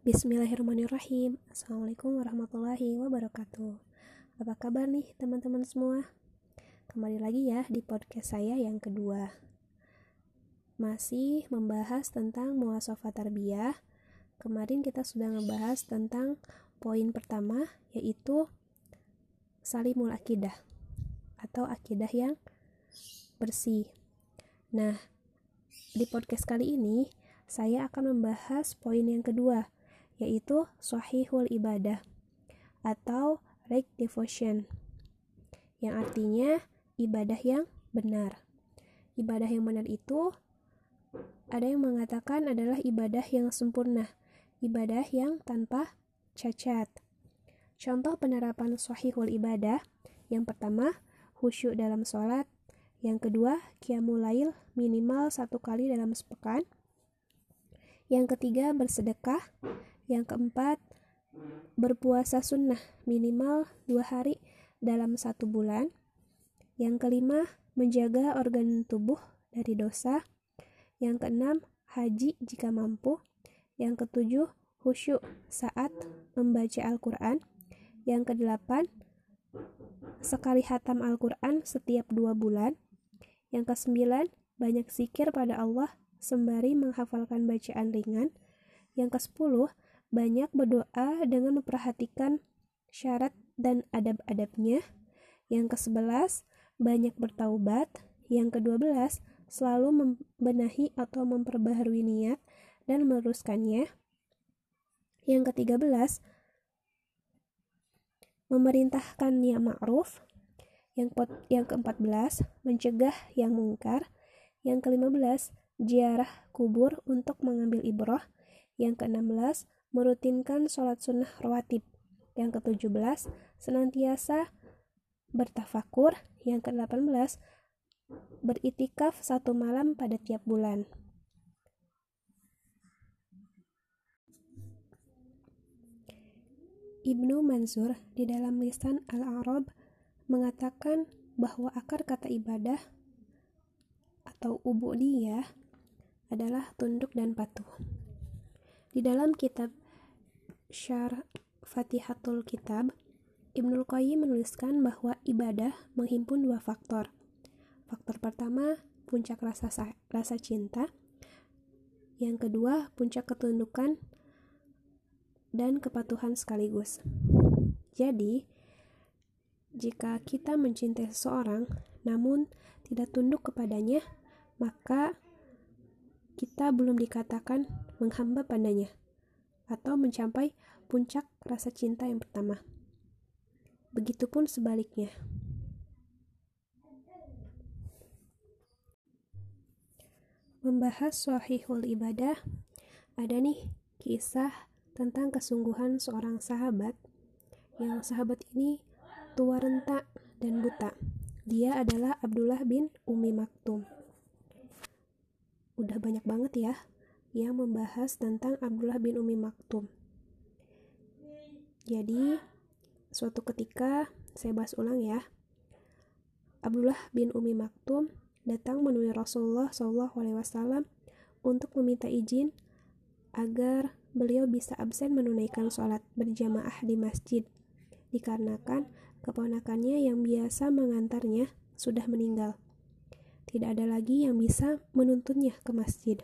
Bismillahirrahmanirrahim. Assalamualaikum warahmatullahi wabarakatuh. Apa kabar nih teman-teman semua? Kembali lagi ya di podcast saya yang kedua. Masih membahas tentang muasafah tarbiyah. Kemarin kita sudah ngebahas tentang poin pertama yaitu Salimul Akidah Atau akidah yang bersih. Nah, di podcast kali ini saya akan membahas poin yang kedua, yaitu sahihul ibadah atau right devotion yang artinya ibadah yang benar. Ibadah yang benar itu ada yang mengatakan adalah ibadah yang sempurna, ibadah yang tanpa cacat. Contoh penerapan sahihul ibadah yang pertama, khusyuk dalam sholat. Yang kedua, qiyamul minimal satu kali dalam sepekan. Yang ketiga, bersedekah. Yang keempat, berpuasa sunnah minimal dua hari dalam satu bulan. Yang kelima, menjaga organ tubuh dari dosa. Yang keenam, haji jika mampu. Yang ketujuh, khusyuk saat membaca Al-Quran. Yang kedelapan, sekali hatam Al-Quran setiap dua bulan. Yang kesembilan, banyak zikir pada Allah sembari menghafalkan bacaan ringan. Yang ke-10, banyak berdoa dengan memperhatikan syarat dan adab-adabnya. Yang ke-11, banyak bertaubat. Yang ke-12, selalu membenahi atau memperbaharui niat dan meneruskannya. Yang ke-13, memerintahkan niat ma'ruf. Yang, yang ke-14, mencegah yang mungkar. Yang ke-15, ziarah kubur untuk mengambil ibrah. Yang ke-16, merutinkan sholat sunnah rawatib. Yang ke-17, senantiasa bertafakur. Yang ke-18, beritikaf satu malam pada tiap bulan. Ibnu Mansur di dalam lisan Al-Arab mengatakan bahwa akar kata ibadah atau ubudiyah adalah tunduk dan patuh. Di dalam kitab Syar Fatihatul Kitab, Ibnul Qayyim menuliskan bahwa ibadah menghimpun dua faktor. Faktor pertama, puncak rasa rasa cinta. Yang kedua, puncak ketundukan dan kepatuhan sekaligus. Jadi, jika kita mencintai seseorang namun tidak tunduk kepadanya, maka kita belum dikatakan menghamba padanya atau mencapai puncak rasa cinta yang pertama. Begitupun sebaliknya. Membahas sahihul ibadah, ada nih kisah tentang kesungguhan seorang sahabat yang sahabat ini tua renta dan buta. Dia adalah Abdullah bin Umi Maktum udah banyak banget ya yang membahas tentang Abdullah bin Umi Maktum. Jadi, suatu ketika saya bahas ulang ya. Abdullah bin Umi Maktum datang menemui Rasulullah SAW untuk meminta izin agar beliau bisa absen menunaikan sholat berjamaah di masjid dikarenakan keponakannya yang biasa mengantarnya sudah meninggal. Tidak ada lagi yang bisa menuntunnya ke masjid.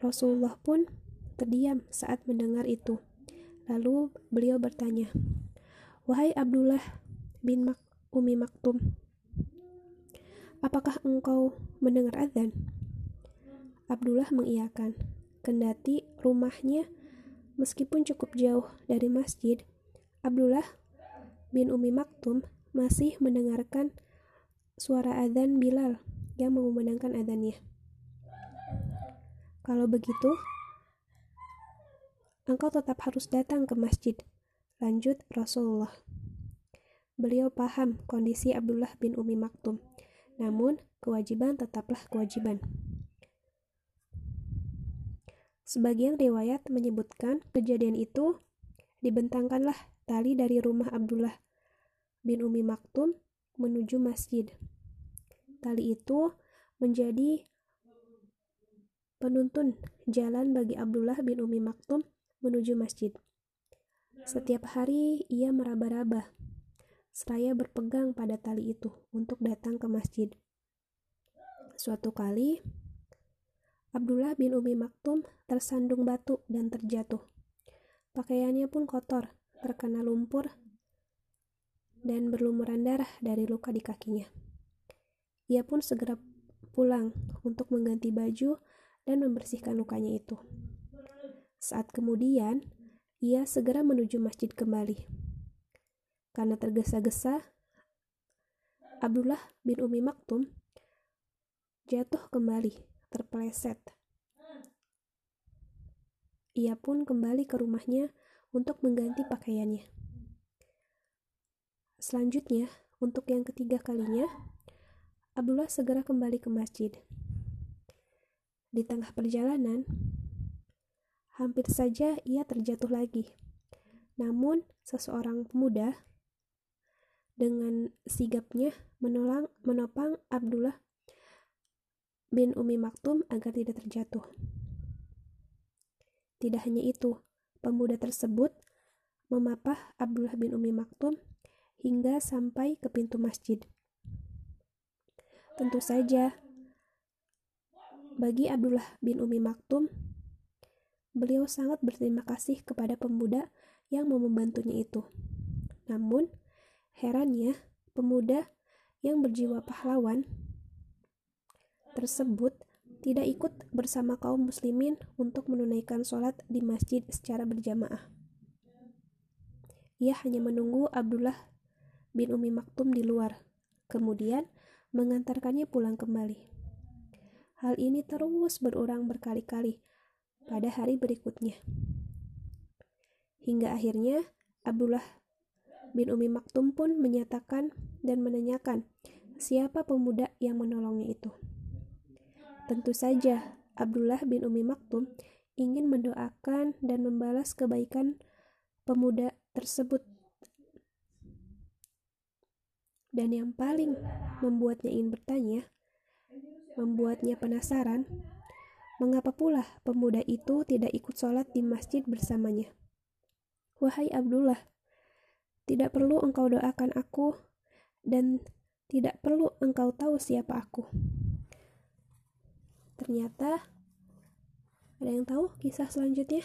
Rasulullah pun terdiam saat mendengar itu. Lalu beliau bertanya, "Wahai Abdullah bin Mak Umi Maktum, apakah engkau mendengar azan?" Abdullah mengiyakan, kendati rumahnya meskipun cukup jauh dari masjid, Abdullah bin Umi Maktum masih mendengarkan suara azan Bilal yang mengumandangkan adanya. Kalau begitu, engkau tetap harus datang ke masjid. Lanjut Rasulullah. Beliau paham kondisi Abdullah bin Umi Maktum, namun kewajiban tetaplah kewajiban. Sebagian riwayat menyebutkan kejadian itu dibentangkanlah tali dari rumah Abdullah bin Umi Maktum menuju masjid. Tali itu menjadi penuntun jalan bagi Abdullah bin Umi Maktum menuju masjid. Setiap hari ia meraba-raba, seraya berpegang pada tali itu untuk datang ke masjid. Suatu kali, Abdullah bin Umi Maktum tersandung batu dan terjatuh. Pakaiannya pun kotor, terkena lumpur, dan berlumuran darah dari luka di kakinya. Ia pun segera pulang untuk mengganti baju dan membersihkan lukanya itu. Saat kemudian, ia segera menuju masjid kembali. Karena tergesa-gesa, Abdullah bin Umi Maktum jatuh kembali terpeleset. Ia pun kembali ke rumahnya untuk mengganti pakaiannya. Selanjutnya, untuk yang ketiga kalinya, Abdullah segera kembali ke masjid. Di tengah perjalanan, hampir saja ia terjatuh lagi. Namun, seseorang pemuda dengan sigapnya menolong, menopang Abdullah bin Umi Maktum agar tidak terjatuh. Tidak hanya itu, pemuda tersebut memapah Abdullah bin Umi Maktum hingga sampai ke pintu masjid. Tentu saja, bagi Abdullah bin Umi Maktum, beliau sangat berterima kasih kepada pemuda yang mau membantunya itu. Namun, herannya, pemuda yang berjiwa pahlawan tersebut tidak ikut bersama kaum muslimin untuk menunaikan sholat di masjid secara berjamaah. Ia hanya menunggu Abdullah bin Umi Maktum di luar, kemudian mengantarkannya pulang kembali. Hal ini terus berulang berkali-kali pada hari berikutnya. Hingga akhirnya Abdullah bin Umi Maktum pun menyatakan dan menanyakan siapa pemuda yang menolongnya itu. Tentu saja, Abdullah bin Umi Maktum ingin mendoakan dan membalas kebaikan pemuda tersebut. Dan yang paling membuatnya ingin bertanya, membuatnya penasaran, mengapa pula pemuda itu tidak ikut sholat di masjid bersamanya. Wahai Abdullah, tidak perlu engkau doakan aku dan tidak perlu engkau tahu siapa aku. Ternyata ada yang tahu kisah selanjutnya?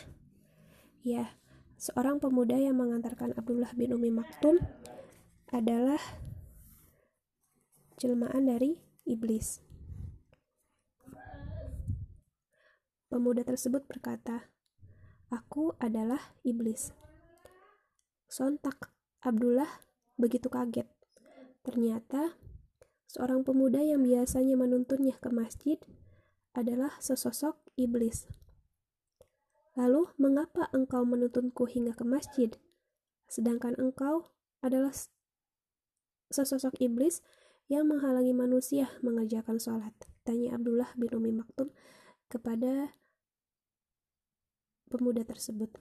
Ya, seorang pemuda yang mengantarkan Abdullah bin Umi Maktum adalah jelmaan dari iblis. Pemuda tersebut berkata, "Aku adalah iblis." Sontak Abdullah begitu kaget. Ternyata seorang pemuda yang biasanya menuntunnya ke masjid adalah sesosok iblis. Lalu, mengapa engkau menuntunku hingga ke masjid, sedangkan engkau adalah sesosok iblis yang menghalangi manusia mengerjakan sholat? Tanya Abdullah bin Umi Maktum kepada pemuda tersebut.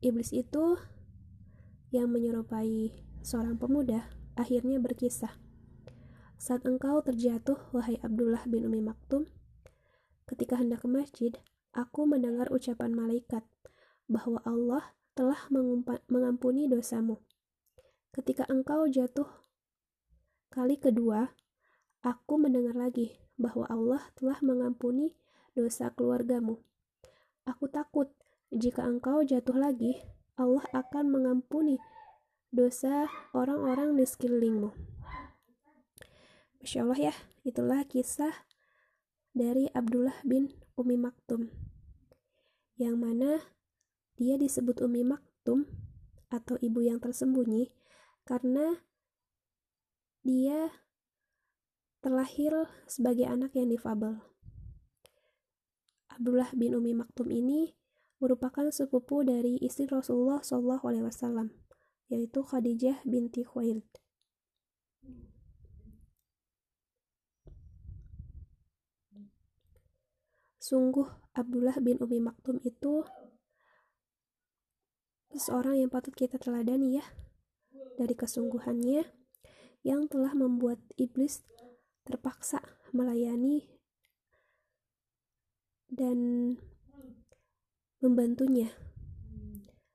Iblis itu yang menyerupai seorang pemuda akhirnya berkisah saat engkau terjatuh, wahai Abdullah bin Umi Maktum, ketika hendak ke masjid, aku mendengar ucapan malaikat bahwa Allah telah mengampuni dosamu. Ketika engkau jatuh kali kedua, aku mendengar lagi bahwa Allah telah mengampuni dosa keluargamu. Aku takut jika engkau jatuh lagi, Allah akan mengampuni dosa orang-orang di sekelilingmu. Masya Allah ya, itulah kisah dari Abdullah bin Umi Maktum. Yang mana dia disebut Umi Maktum atau ibu yang tersembunyi karena dia terlahir sebagai anak yang difabel. Abdullah bin Umi Maktum ini merupakan sepupu dari istri Rasulullah SAW, yaitu Khadijah binti Khuwailid. Sungguh Abdullah bin Umi Maktum itu seorang yang patut kita teladani ya dari kesungguhannya yang telah membuat iblis terpaksa melayani dan membantunya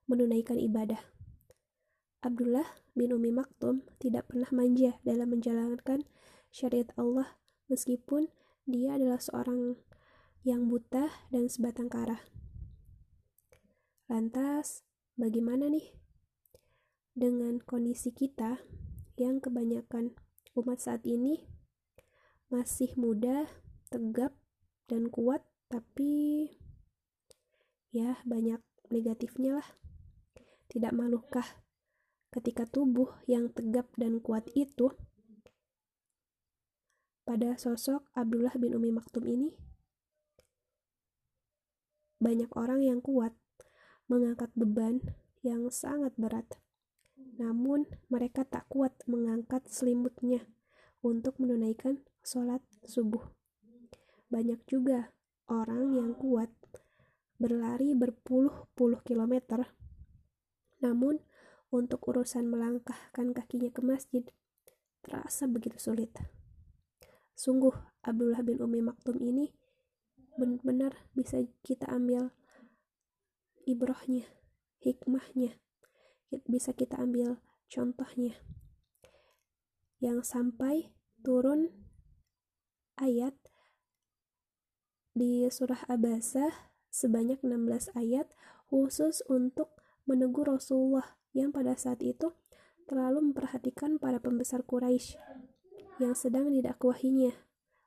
menunaikan ibadah. Abdullah bin Umi Maktum tidak pernah manja dalam menjalankan syariat Allah meskipun dia adalah seorang yang buta dan sebatang kara. Lantas, bagaimana nih dengan kondisi kita yang kebanyakan umat saat ini masih muda, tegap, dan kuat, tapi ya banyak negatifnya lah. Tidak malukah ketika tubuh yang tegap dan kuat itu pada sosok Abdullah bin Umi Maktum ini banyak orang yang kuat mengangkat beban yang sangat berat. Namun mereka tak kuat mengangkat selimutnya untuk menunaikan sholat subuh. Banyak juga orang yang kuat berlari berpuluh-puluh kilometer. Namun, untuk urusan melangkahkan kakinya ke masjid terasa begitu sulit. Sungguh, Abdullah bin Umi Maktum ini benar-benar bisa kita ambil ibrohnya, hikmahnya, bisa kita ambil contohnya. Yang sampai turun ayat di surah Abasa sebanyak 16 ayat khusus untuk menegur Rasulullah yang pada saat itu terlalu memperhatikan para pembesar Quraisy yang sedang didakwahinya.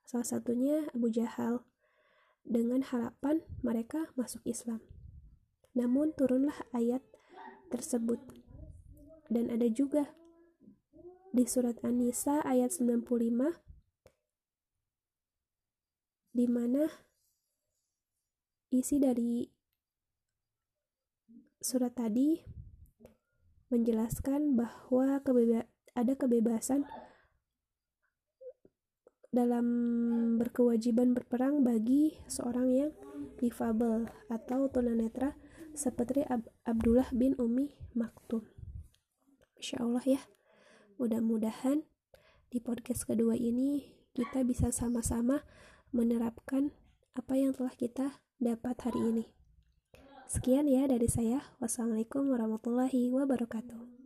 Salah satunya Abu Jahal dengan harapan mereka masuk Islam. Namun turunlah ayat tersebut. Dan ada juga di surat An-Nisa ayat 95 di mana isi dari surat tadi menjelaskan bahwa kebeba ada kebebasan dalam berkewajiban berperang bagi seorang yang difabel atau tunanetra seperti Ab Abdullah bin Umi Maktum. Insya Allah ya, mudah-mudahan di podcast kedua ini kita bisa sama-sama menerapkan apa yang telah kita dapat hari ini. Sekian ya dari saya. Wassalamualaikum warahmatullahi wabarakatuh.